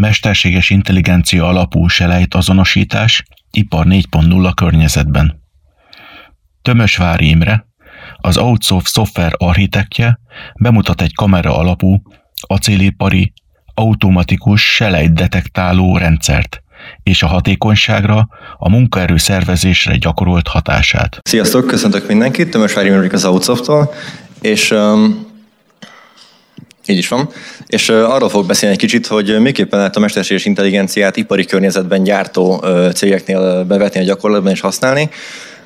Mesterséges intelligencia alapú selejt azonosítás, ipar 4.0 környezetben. Tömösvári Imre, az Outsoft szoftver architektje bemutat egy kamera alapú, acélipari, automatikus selejt detektáló rendszert, és a hatékonyságra, a munkaerő szervezésre gyakorolt hatását. Sziasztok, köszöntök mindenkit, Tömösvári Imre az Outsoft-tól, és um, így is van. És arról fog beszélni egy kicsit, hogy miképpen lehet a mesterséges intelligenciát ipari környezetben gyártó cégeknél bevetni a gyakorlatban és használni.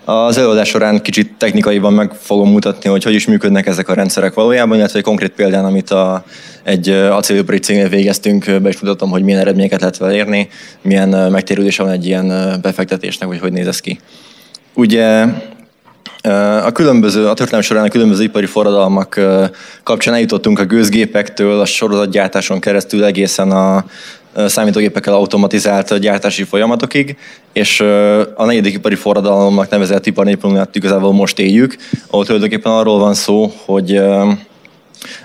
Az előadás során kicsit technikaiban meg fogom mutatni, hogy hogy is működnek ezek a rendszerek valójában, illetve egy konkrét példán, amit a, egy acélipari cégnél végeztünk, be is mutatom, hogy milyen eredményeket lehet vele érni, milyen megtérülése van egy ilyen befektetésnek, hogy hogy néz ez ki. Ugye a különböző, a történelem során a különböző ipari forradalmak kapcsán eljutottunk a gőzgépektől, a sorozatgyártáson keresztül egészen a számítógépekkel automatizált gyártási folyamatokig, és a negyedik ipari forradalomnak nevezett ipar igazából most éljük, ahol tulajdonképpen arról van szó, hogy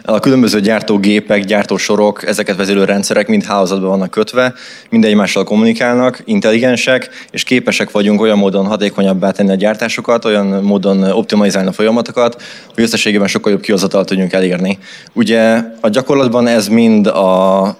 a különböző gyártógépek, gyártósorok, ezeket vezérlő rendszerek mind hálózatban vannak kötve, mind egymással kommunikálnak, intelligensek, és képesek vagyunk olyan módon hatékonyabbá tenni a gyártásokat, olyan módon optimalizálni a folyamatokat, hogy összességében sokkal jobb kihozatalt tudjunk elérni. Ugye a gyakorlatban ez mind a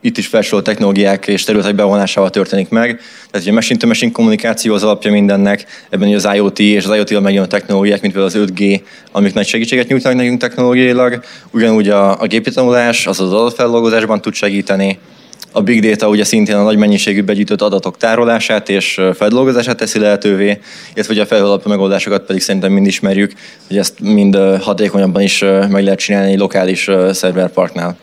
itt is felsorolt technológiák és területek bevonásával történik meg. Tehát ugye machine to machine kommunikáció az alapja mindennek, ebben az IoT és az IoT-val megjön technológiák, mint például az 5G, amik nagy segítséget nyújtanak nekünk technológiailag. Ugyanúgy a, a gépi tanulás, az az adatfeldolgozásban tud segíteni. A big data ugye szintén a nagy mennyiségű begyűjtött adatok tárolását és feldolgozását teszi lehetővé, illetve ugye a felhőalapú megoldásokat pedig szerintem mind ismerjük, hogy ezt mind hatékonyabban is meg lehet csinálni egy lokális szerverparknál.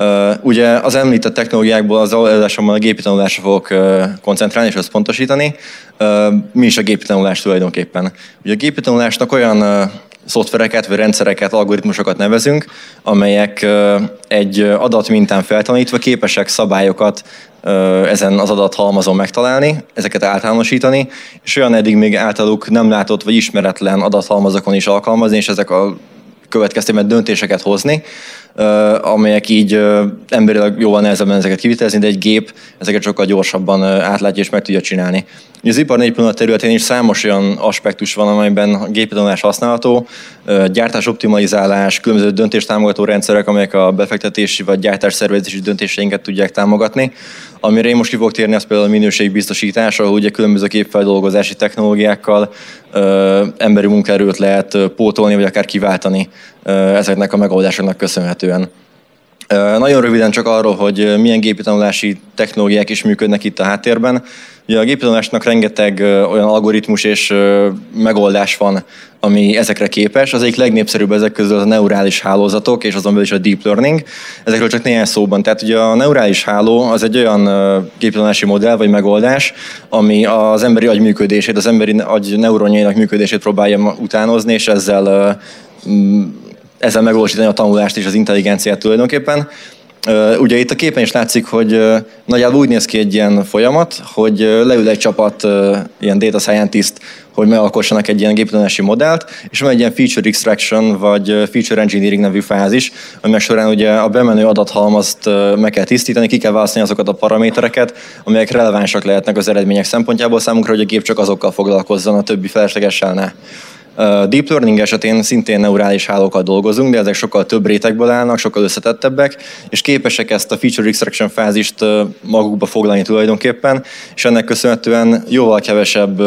Uh, ugye az említett technológiákból az előadásomban a gépi tanulásra fogok uh, koncentrálni és azt pontosítani. Uh, mi is a gépi tanulás tulajdonképpen? Ugye a gépi tanulásnak olyan szoftvereket, vagy rendszereket, algoritmusokat nevezünk, amelyek egy adatmintán feltanítva képesek szabályokat ezen az adathalmazon megtalálni, ezeket általánosítani, és olyan eddig még általuk nem látott vagy ismeretlen adathalmazokon is alkalmazni, és ezek a következtében döntéseket hozni, amelyek így emberileg jóval nehezebben ezeket kivitelezni, de egy gép ezeket sokkal gyorsabban átlátja és meg tudja csinálni. Az ipar 4.0 területén is számos olyan aspektus van, amelyben a gépitanulás használható, gyártás optimalizálás, különböző döntéstámogató rendszerek, amelyek a befektetési vagy gyártás szervezési döntéseinket tudják támogatni. Amire én most ki fogok térni, az például a minőségbiztosítás, ahol ugye különböző képfeldolgozási technológiákkal ö, emberi munkaerőt lehet pótolni, vagy akár kiváltani ö, ezeknek a megoldásoknak köszönhetően. Nagyon röviden csak arról, hogy milyen gépi tanulási technológiák is működnek itt a háttérben. Ugye a gépi tanulásnak rengeteg olyan algoritmus és megoldás van, ami ezekre képes. Az egyik legnépszerűbb ezek közül a neurális hálózatok, és azon belül is a deep learning. Ezekről csak néhány szóban. Tehát ugye a neurális háló az egy olyan géptanulási modell vagy megoldás, ami az emberi agy működését, az emberi agy neuronjainak működését próbálja utánozni, és ezzel ezzel megvalósítani a tanulást és az intelligenciát tulajdonképpen. Ugye itt a képen is látszik, hogy nagyjából úgy néz ki egy ilyen folyamat, hogy leül egy csapat ilyen data scientist, hogy megalkossanak egy ilyen géptanulási modellt, és van egy ilyen feature extraction, vagy feature engineering nevű fázis, aminek során ugye a bemenő adathalmazt meg kell tisztítani, ki kell választani azokat a paramétereket, amelyek relevánsak lehetnek az eredmények szempontjából számunkra, hogy a gép csak azokkal foglalkozzon, a többi feleslegessel ne. Deep Learning esetén szintén neurális hálókat dolgozunk, de ezek sokkal több rétegből állnak, sokkal összetettebbek, és képesek ezt a feature extraction fázist magukba foglalni tulajdonképpen, és ennek köszönhetően jóval kevesebb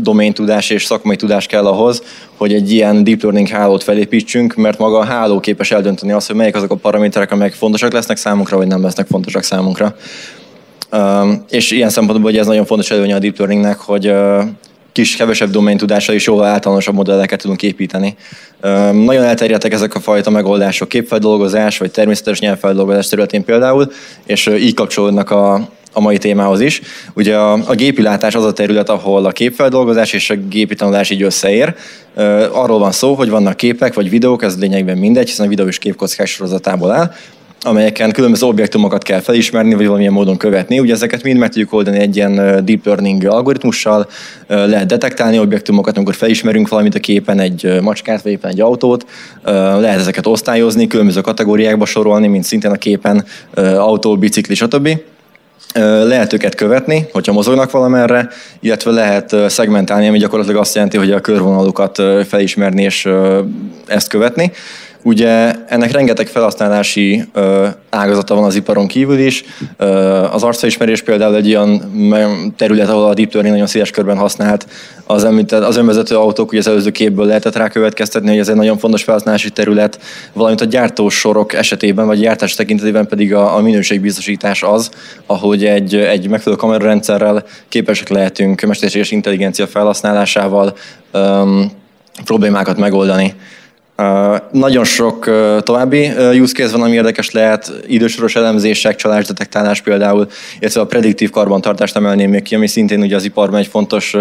domain-tudás és szakmai tudás kell ahhoz, hogy egy ilyen deep learning hálót felépítsünk, mert maga a háló képes eldönteni azt, hogy melyek azok a paraméterek, amelyek fontosak lesznek számunkra, vagy nem lesznek fontosak számunkra. és ilyen szempontból hogy ez nagyon fontos előnye a deep learningnek, hogy kis, kevesebb domain tudással is jóval általánosabb modelleket tudunk építeni. Nagyon elterjedtek ezek a fajta megoldások, képfeldolgozás vagy természetes nyelvfeldolgozás területén például, és így kapcsolódnak a, a mai témához is. Ugye a, a gépilátás az a terület, ahol a képfeldolgozás és a gépi tanulás így összeér. Arról van szó, hogy vannak képek vagy videók, ez lényegben mindegy, hiszen a videó is képkockás sorozatából áll, amelyeken különböző objektumokat kell felismerni, vagy valamilyen módon követni. Ugye ezeket mind meg tudjuk oldani egy ilyen deep learning algoritmussal, lehet detektálni objektumokat, amikor felismerünk valamit a képen, egy macskát, vagy éppen egy autót, lehet ezeket osztályozni, különböző kategóriákba sorolni, mint szintén a képen autó, bicikli, stb. lehet őket követni, hogyha mozognak valamerre, illetve lehet szegmentálni, ami gyakorlatilag azt jelenti, hogy a körvonalukat felismerni és ezt követni. Ugye ennek rengeteg felhasználási ö, ágazata van az iparon kívül is. Ö, az arcfelismerés például egy olyan terület, ahol a deep learning nagyon széles körben használt. Az, az önvezető autók, ugye az előző képből lehetett rá következtetni, hogy ez egy nagyon fontos felhasználási terület, valamint a gyártósorok esetében, vagy gyártás tekintetében pedig a, a minőségbiztosítás az, ahogy egy, egy megfelelő kamerarendszerrel képesek lehetünk mesterséges intelligencia felhasználásával um, problémákat megoldani. Nagyon sok további uh, use case van, ami érdekes lehet, idősoros elemzések, csalásdetektálás például, illetve a prediktív karbantartást emelném még ki, ami szintén ugye az iparban egy fontos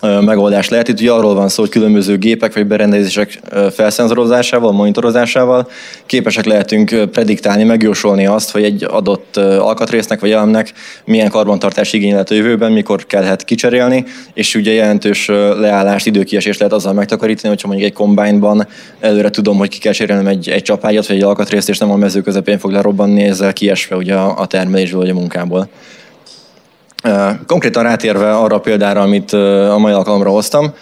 megoldás lehet. Itt ugye arról van szó, hogy különböző gépek vagy berendezések felszenzorozásával, monitorozásával képesek lehetünk prediktálni, megjósolni azt, hogy egy adott alkatrésznek vagy elemnek milyen karbantartás igény lehet a jövőben, mikor kellhet kicserélni, és ugye jelentős leállást, időkiesést lehet azzal megtakarítani, hogyha mondjuk egy kombányban előre tudom, hogy ki kell cserélnem egy, egy csapágyat vagy egy alkatrészt, és nem a mező közepén fog lerobbanni, ezzel kiesve ugye a termelésből vagy a munkából. Konkrétan rátérve arra a példára, amit a mai alkalomra hoztam,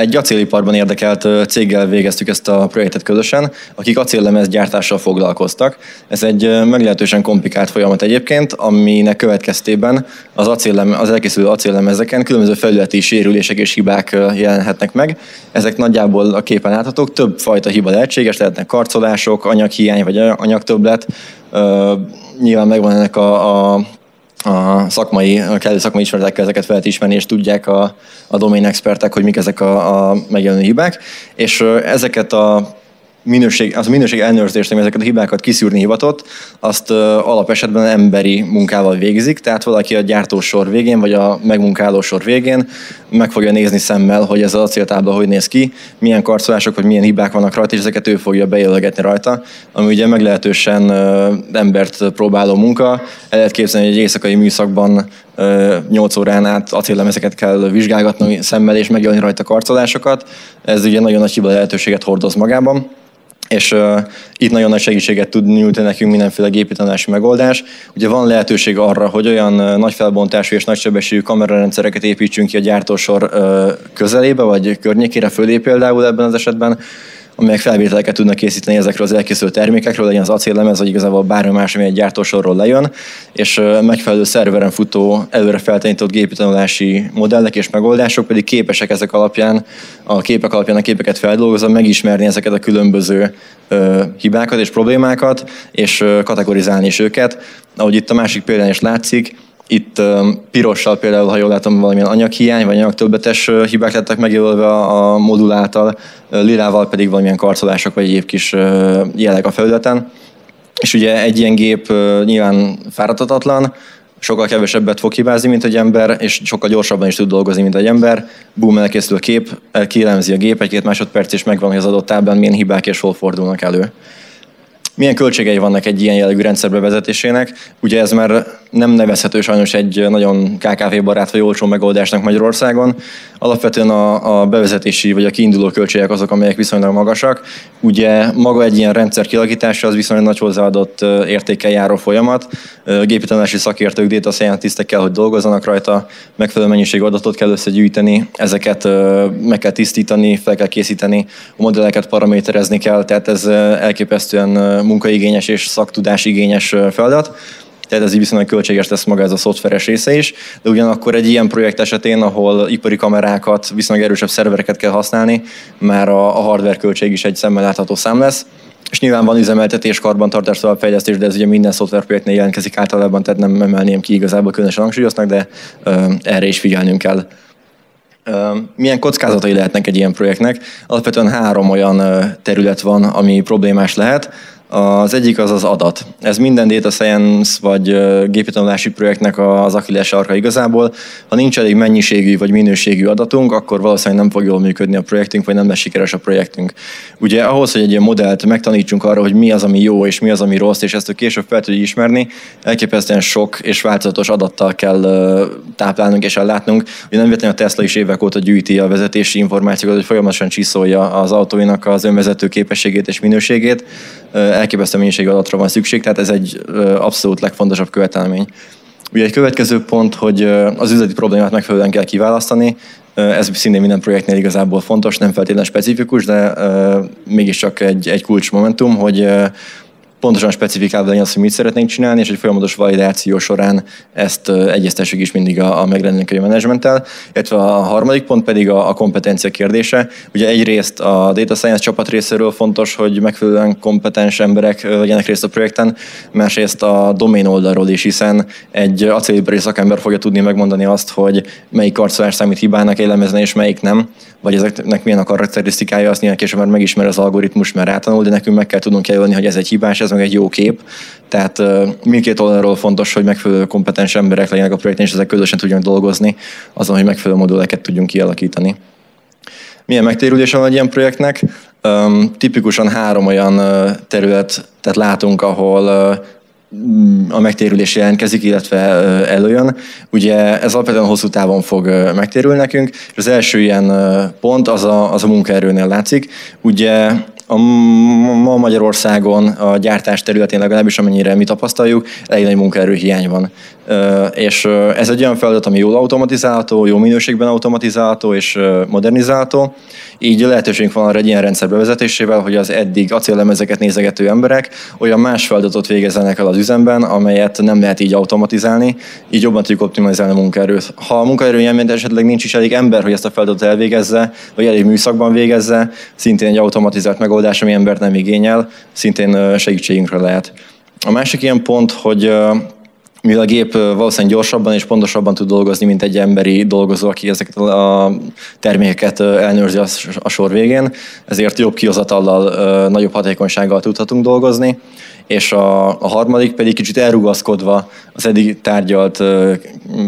egy acéliparban érdekelt céggel végeztük ezt a projektet közösen, akik acéllemez gyártással foglalkoztak. Ez egy meglehetősen komplikált folyamat egyébként, aminek következtében az, acéllem, az elkészülő acéllemezeken különböző felületi sérülések és hibák jelenhetnek meg. Ezek nagyjából a képen láthatók, több fajta hiba lehetséges, lehetnek karcolások, anyaghiány vagy anyagtöbblet. Nyilván megvan ennek a, a a szakmai, a kellő szakmai ismeretekkel ezeket fel lehet ismerni, és tudják a, a domain expertek, hogy mik ezek a, a megjelenő hibák, és ezeket a minőség, az a minőség ellenőrzést, ami ezeket a hibákat kiszűrni hivatott, azt alapesetben emberi munkával végzik, tehát valaki a gyártósor végén, vagy a megmunkáló sor végén meg fogja nézni szemmel, hogy ez az acéltábla hogy néz ki, milyen karcolások, vagy milyen hibák vannak rajta, és ezeket ő fogja bejelölgetni rajta, ami ugye meglehetősen embert próbáló munka. El lehet képzelni, hogy egy éjszakai műszakban 8 órán át acéllemezeket kell vizsgálgatni szemmel és megjelölni rajta karcolásokat. Ez ugye nagyon nagy hiba lehetőséget hordoz magában és uh, itt nagyon nagy segítséget tud nyújtani nekünk mindenféle gépi megoldás. Ugye van lehetőség arra, hogy olyan nagy felbontású és nagy sebességű kamerarendszereket építsünk ki a gyártósor uh, közelébe, vagy környékére, fölé például ebben az esetben, amelyek felvételeket tudnak készíteni ezekről az elkészült termékekről, legyen az acéllemez, vagy igazából bármi más, ami egy gyártósorról lejön, és megfelelő szerveren futó, előre feltanított gépi tanulási modellek és megoldások pedig képesek ezek alapján, a képek alapján a képeket feldolgozva megismerni ezeket a különböző hibákat és problémákat, és kategorizálni is őket. Ahogy itt a másik példán is látszik, itt pirossal például, ha jól látom, valamilyen anyaghiány vagy anyagtöbbetes hibák lettek megjelölve a modul által, lilával pedig valamilyen karcolások vagy egyéb kis jelek a felületen. És ugye egy ilyen gép nyilván fáradhatatlan, sokkal kevesebbet fog hibázni, mint egy ember, és sokkal gyorsabban is tud dolgozni, mint egy ember. Boom, elkészül a kép, kielemzi a gép, egy-két másodperc, és megvan, hogy az adott táblán milyen hibák és hol fordulnak elő. Milyen költségei vannak egy ilyen jellegű rendszer bevezetésének? Ugye ez már nem nevezhető sajnos egy nagyon KKV-barát vagy olcsó megoldásnak Magyarországon. Alapvetően a, a bevezetési vagy a kiinduló költségek azok, amelyek viszonylag magasak. Ugye maga egy ilyen rendszer kialakítása az viszonylag nagy hozzáadott értékkel járó folyamat. Gépi tanulási szakértők, data scientistek kell, hogy dolgozzanak rajta, megfelelő mennyiségű adatot kell összegyűjteni, ezeket meg kell tisztítani, fel kell készíteni, a modelleket paraméterezni kell, tehát ez elképesztően munkaigényes és szaktudásigényes feladat tehát ez így viszonylag költséges lesz maga ez a szoftveres része is, de ugyanakkor egy ilyen projekt esetén, ahol ipari kamerákat, viszonylag erősebb szervereket kell használni, már a, a hardware költség is egy szemmel látható szám lesz, és nyilván van üzemeltetés, karbantartás, továbbfejlesztés, de ez ugye minden szoftverprojektnél jelentkezik általában, tehát nem emelném ki igazából különösen hangsúlyoznak, de ö, erre is figyelnünk kell. Milyen kockázatai lehetnek egy ilyen projektnek? Alapvetően három olyan terület van, ami problémás lehet. Az egyik az az adat. Ez minden data science vagy gépi projektnek az akilles arka igazából. Ha nincs elég mennyiségű vagy minőségű adatunk, akkor valószínűleg nem fog jól működni a projektünk, vagy nem lesz sikeres a projektünk. Ugye ahhoz, hogy egy ilyen modellt megtanítsunk arra, hogy mi az, ami jó és mi az, ami rossz, és ezt később fel tudjuk ismerni, elképesztően sok és változatos adattal kell táplálnunk és ellátnunk. Ugye nem véletlenül a Tesla is évek óta gyűjti a vezetési információkat, hogy folyamatosan csiszolja az autóinak az önvezető képességét és minőségét elképesztő mennyiségű adatra van szükség, tehát ez egy abszolút legfontosabb követelmény. Ugye egy következő pont, hogy az üzleti problémát megfelelően kell kiválasztani, ez szintén minden projektnél igazából fontos, nem feltétlenül specifikus, de mégiscsak egy, egy kulcsmomentum, hogy pontosan specifikálva legyen azt, hogy mit szeretnénk csinálni, és egy folyamatos validáció során ezt egyeztessük is mindig a, a megrendelői menedzsmenttel. Illetve a harmadik pont pedig a, a kompetencia kérdése. Ugye egyrészt a data science csapat részéről fontos, hogy megfelelően kompetens emberek legyenek részt a projekten, másrészt a domain oldalról is, hiszen egy acélipari szakember fogja tudni megmondani azt, hogy melyik arcolás számít hibának elemezni, és melyik nem, vagy ezeknek milyen a karakterisztikája, azt nyilván később már megismer az algoritmus, mert rátanul, de nekünk meg kell tudnunk jelölni, hogy ez egy hibás, ez meg egy jó kép. Tehát mindkét oldalról fontos, hogy megfelelő kompetens emberek legyenek a projekten, és ezek közösen tudjanak dolgozni azon, hogy megfelelő moduleket tudjunk kialakítani. Milyen megtérülése van egy ilyen projektnek? Um, tipikusan három olyan terület, tehát látunk, ahol a megtérülés jelentkezik, illetve előjön. Ugye ez alapvetően hosszú távon fog megtérülni nekünk, és az első ilyen pont az a, az a munkaerőnél látszik. Ugye a ma Magyarországon a gyártás területén legalábbis amennyire mi tapasztaljuk, elég nagy munkaerőhiány van. És ez egy olyan feladat, ami jól automatizálható, jó minőségben automatizálható és modernizálható. Így lehetőségünk van arra egy ilyen rendszer bevezetésével, hogy az eddig acéllemezeket nézegető emberek olyan más feladatot végezzenek el az üzemben, amelyet nem lehet így automatizálni, így jobban tudjuk optimalizálni a munkaerőt. Ha a munkaerő esetleg nincs is elég ember, hogy ezt a feladatot elvégezze, vagy elég műszakban végezze, szintén egy automatizált megoldás, ami embert nem igényel, szintén segítségünkre lehet. A másik ilyen pont, hogy mivel a gép valószínűleg gyorsabban és pontosabban tud dolgozni, mint egy emberi dolgozó, aki ezeket a termékeket elnőrzi a sor végén, ezért jobb kihozatallal, nagyobb hatékonysággal tudhatunk dolgozni és a, a harmadik pedig kicsit elrugaszkodva az eddig tárgyalt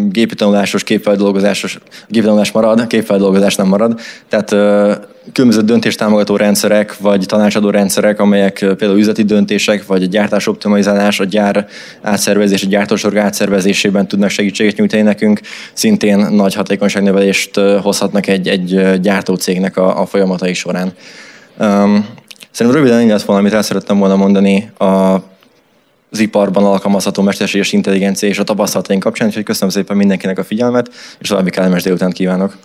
gépi tanulásos, képfeldolgozásos, géptanulás marad, képfeldolgozás nem marad, tehát különböző döntéstámogató rendszerek, vagy tanácsadó rendszerek, amelyek például üzleti döntések, vagy a gyártás optimalizálás, a gyár átszervezés, a gyártósorg átszervezésében tudnak segítséget nyújtani nekünk, szintén nagy hatékonyságnövelést hozhatnak egy, egy gyártócégnek a, a folyamatai során. Um, szerintem röviden így lesz volna, amit el szerettem volna mondani a az iparban alkalmazható mesterséges intelligencia és a tapasztalataink kapcsán, úgyhogy köszönöm szépen mindenkinek a figyelmet, és további kellemes délután kívánok!